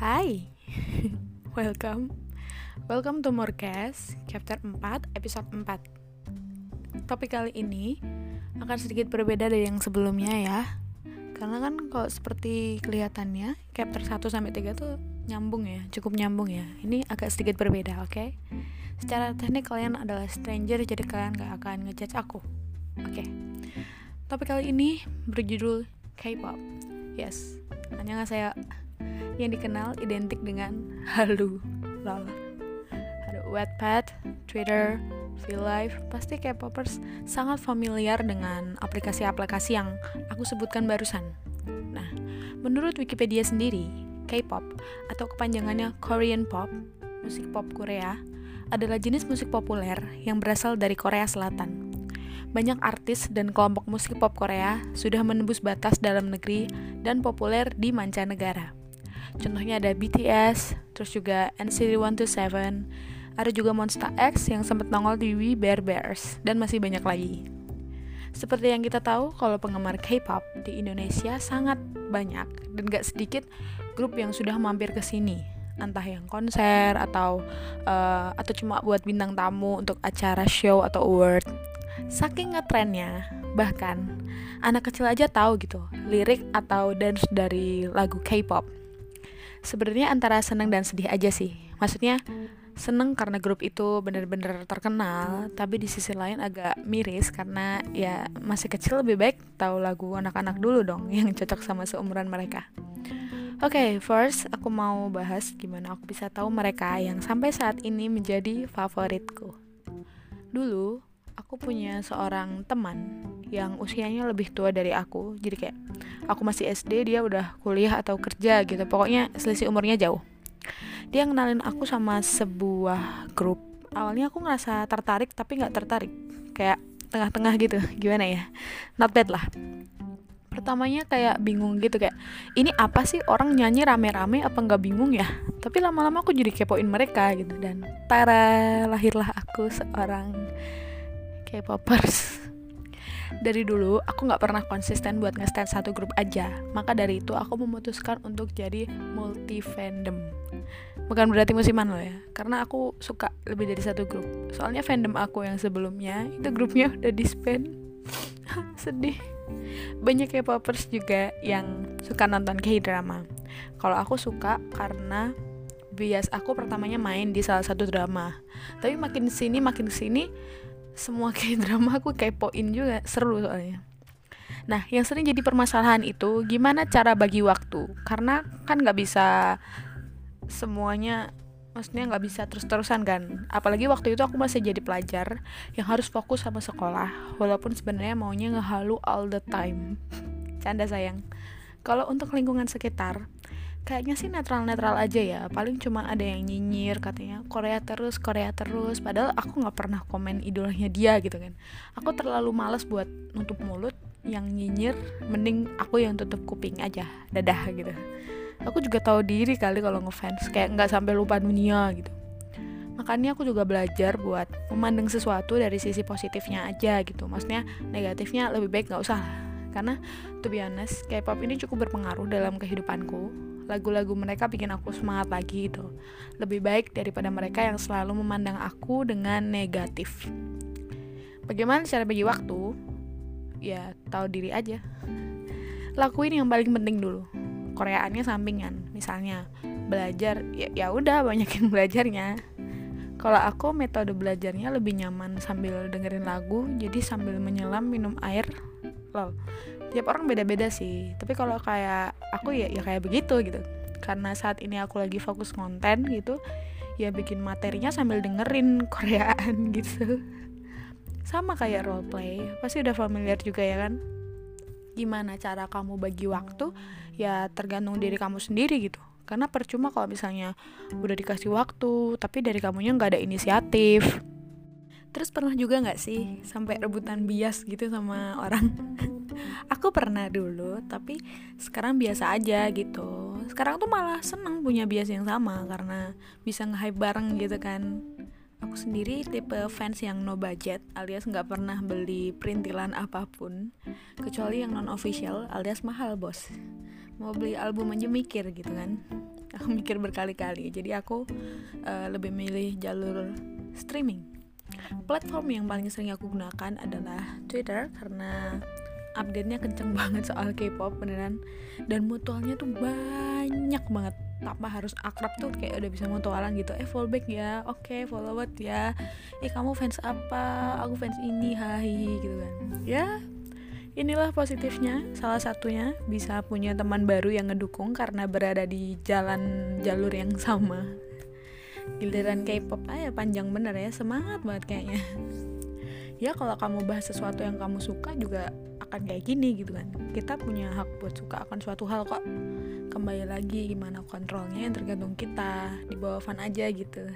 Hai, welcome. Welcome to Morecast, chapter 4, episode 4 Topik kali ini akan sedikit berbeda dari yang sebelumnya ya. Karena kan kalau seperti kelihatannya, chapter 1 sampai 3 tuh nyambung ya, cukup nyambung ya. Ini agak sedikit berbeda, oke? Okay? Secara teknik kalian adalah stranger, jadi kalian gak akan ngejudge aku. Oke. Okay. Topik kali ini berjudul K-pop. Yes, hanya saya yang dikenal identik dengan halu lol ada Wattpad, Twitter, VLive pasti K-popers sangat familiar dengan aplikasi-aplikasi yang aku sebutkan barusan. Nah menurut Wikipedia sendiri K-pop atau kepanjangannya Korean Pop musik pop Korea adalah jenis musik populer yang berasal dari Korea Selatan. Banyak artis dan kelompok musik pop Korea sudah menembus batas dalam negeri dan populer di mancanegara. Contohnya ada BTS, terus juga NCT 127, ada juga Monster X yang sempat nongol di We Bear Bears, dan masih banyak lagi. Seperti yang kita tahu, kalau penggemar K-pop di Indonesia sangat banyak dan gak sedikit grup yang sudah mampir ke sini, entah yang konser atau uh, atau cuma buat bintang tamu untuk acara show atau award Saking ngetrennya, bahkan anak kecil aja tahu gitu lirik atau dance dari lagu K-pop. Sebenarnya antara seneng dan sedih aja sih. Maksudnya seneng karena grup itu bener-bener terkenal, tapi di sisi lain agak miris karena ya masih kecil lebih baik tahu lagu anak-anak dulu dong yang cocok sama seumuran mereka. Oke, okay, first aku mau bahas gimana aku bisa tahu mereka yang sampai saat ini menjadi favoritku. Dulu, aku punya seorang teman yang usianya lebih tua dari aku. Jadi kayak aku masih SD dia udah kuliah atau kerja gitu. Pokoknya selisih umurnya jauh. Dia ngenalin aku sama sebuah grup. Awalnya aku ngerasa tertarik tapi nggak tertarik. Kayak tengah-tengah gitu. Gimana ya? Not bad lah. Pertamanya kayak bingung gitu. Kayak ini apa sih? Orang nyanyi rame-rame apa nggak bingung ya? Tapi lama-lama aku jadi kepoin mereka gitu. Dan tara lahirlah aku seorang K-popers. Dari dulu aku nggak pernah konsisten buat nge-stand satu grup aja. Maka dari itu aku memutuskan untuk jadi multi fandom bukan berarti musiman loh ya karena aku suka lebih dari satu grup. Soalnya fandom aku yang sebelumnya itu grupnya udah disband sedih. Banyak K-popers juga yang suka nonton K-drama. Kalau aku suka karena bias aku pertamanya main di salah satu drama. Tapi makin sini makin sini semua kayak drama aku kepoin juga seru soalnya. Nah yang sering jadi permasalahan itu gimana cara bagi waktu? Karena kan nggak bisa semuanya maksudnya nggak bisa terus-terusan kan? Apalagi waktu itu aku masih jadi pelajar yang harus fokus sama sekolah walaupun sebenarnya maunya ngehalu all the time. Canda sayang. Kalau untuk lingkungan sekitar kayaknya sih netral-netral aja ya. Paling cuma ada yang nyinyir katanya Korea terus Korea terus. Padahal aku nggak pernah komen idolanya dia gitu kan. Aku terlalu males buat nutup mulut yang nyinyir mending aku yang tutup kuping aja dadah gitu. Aku juga tahu diri kali kalau ngefans kayak nggak sampai lupa dunia gitu. Makanya aku juga belajar buat memandang sesuatu dari sisi positifnya aja gitu. Maksudnya negatifnya lebih baik nggak usah karena to be honest K-pop ini cukup berpengaruh dalam kehidupanku lagu-lagu mereka bikin aku semangat lagi gitu. Lebih baik daripada mereka yang selalu memandang aku dengan negatif. Bagaimana cara bagi waktu? Ya tahu diri aja. Lakuin yang paling penting dulu. Koreaannya sampingan misalnya. Belajar ya ya udah banyakin belajarnya. Kalau aku metode belajarnya lebih nyaman sambil dengerin lagu jadi sambil menyelam minum air. Lol tiap orang beda-beda sih. Tapi kalau kayak aku ya ya kayak begitu gitu. Karena saat ini aku lagi fokus konten gitu ya bikin materinya sambil dengerin Koreaan gitu. Sama kayak role play pasti udah familiar juga ya kan? Gimana cara kamu bagi waktu? Ya tergantung diri kamu sendiri gitu. Karena percuma kalau misalnya udah dikasih waktu tapi dari kamunya nggak ada inisiatif. Terus pernah juga nggak sih sampai rebutan bias gitu sama orang aku pernah dulu tapi sekarang biasa aja gitu. Sekarang tuh malah seneng punya bias yang sama karena bisa nge-hype bareng gitu kan. Aku sendiri tipe fans yang no budget alias nggak pernah beli perintilan apa pun kecuali yang non official alias mahal bos. Mau beli album aja mikir gitu kan. Aku mikir berkali-kali jadi aku uh, lebih milih jalur streaming. Platform yang paling sering aku gunakan adalah Twitter karena update-nya kenceng banget soal K-pop beneran. Dan mutualnya tuh banyak banget. Tanpa harus akrab tuh kayak udah bisa mutualan gitu. Eh follow back ya. Oke okay, follow what ya. Eh kamu fans apa? Aku fans ini hahi gitu kan. Ya inilah positifnya. Salah satunya bisa punya teman baru yang ngedukung karena berada di jalan jalur yang sama. Giliran K-pop aja panjang bener ya. Semangat banget kayaknya ya kalau kamu bahas sesuatu yang kamu suka juga akan kayak gini gitu kan. Kita punya hak buat suka akan suatu hal kok. Kembali lagi gimana kontrolnya yang tergantung kita. Di bawah fan aja gitu.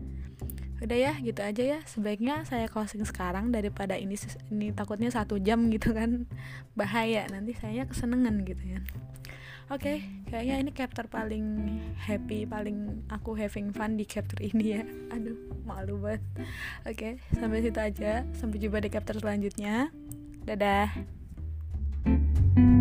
Udah ya gitu aja ya. Sebaiknya saya closing sekarang daripada ini ini takutnya satu jam gitu kan. Bahaya nanti saya kesenengan gitu ya oke okay, kayaknya ini chapter paling happy paling aku having fun di chapter ini ya. Aduh malu banget. Oke okay, sampai situ aja. Sampai jumpa di chapter selanjutnya. Dadah. thank you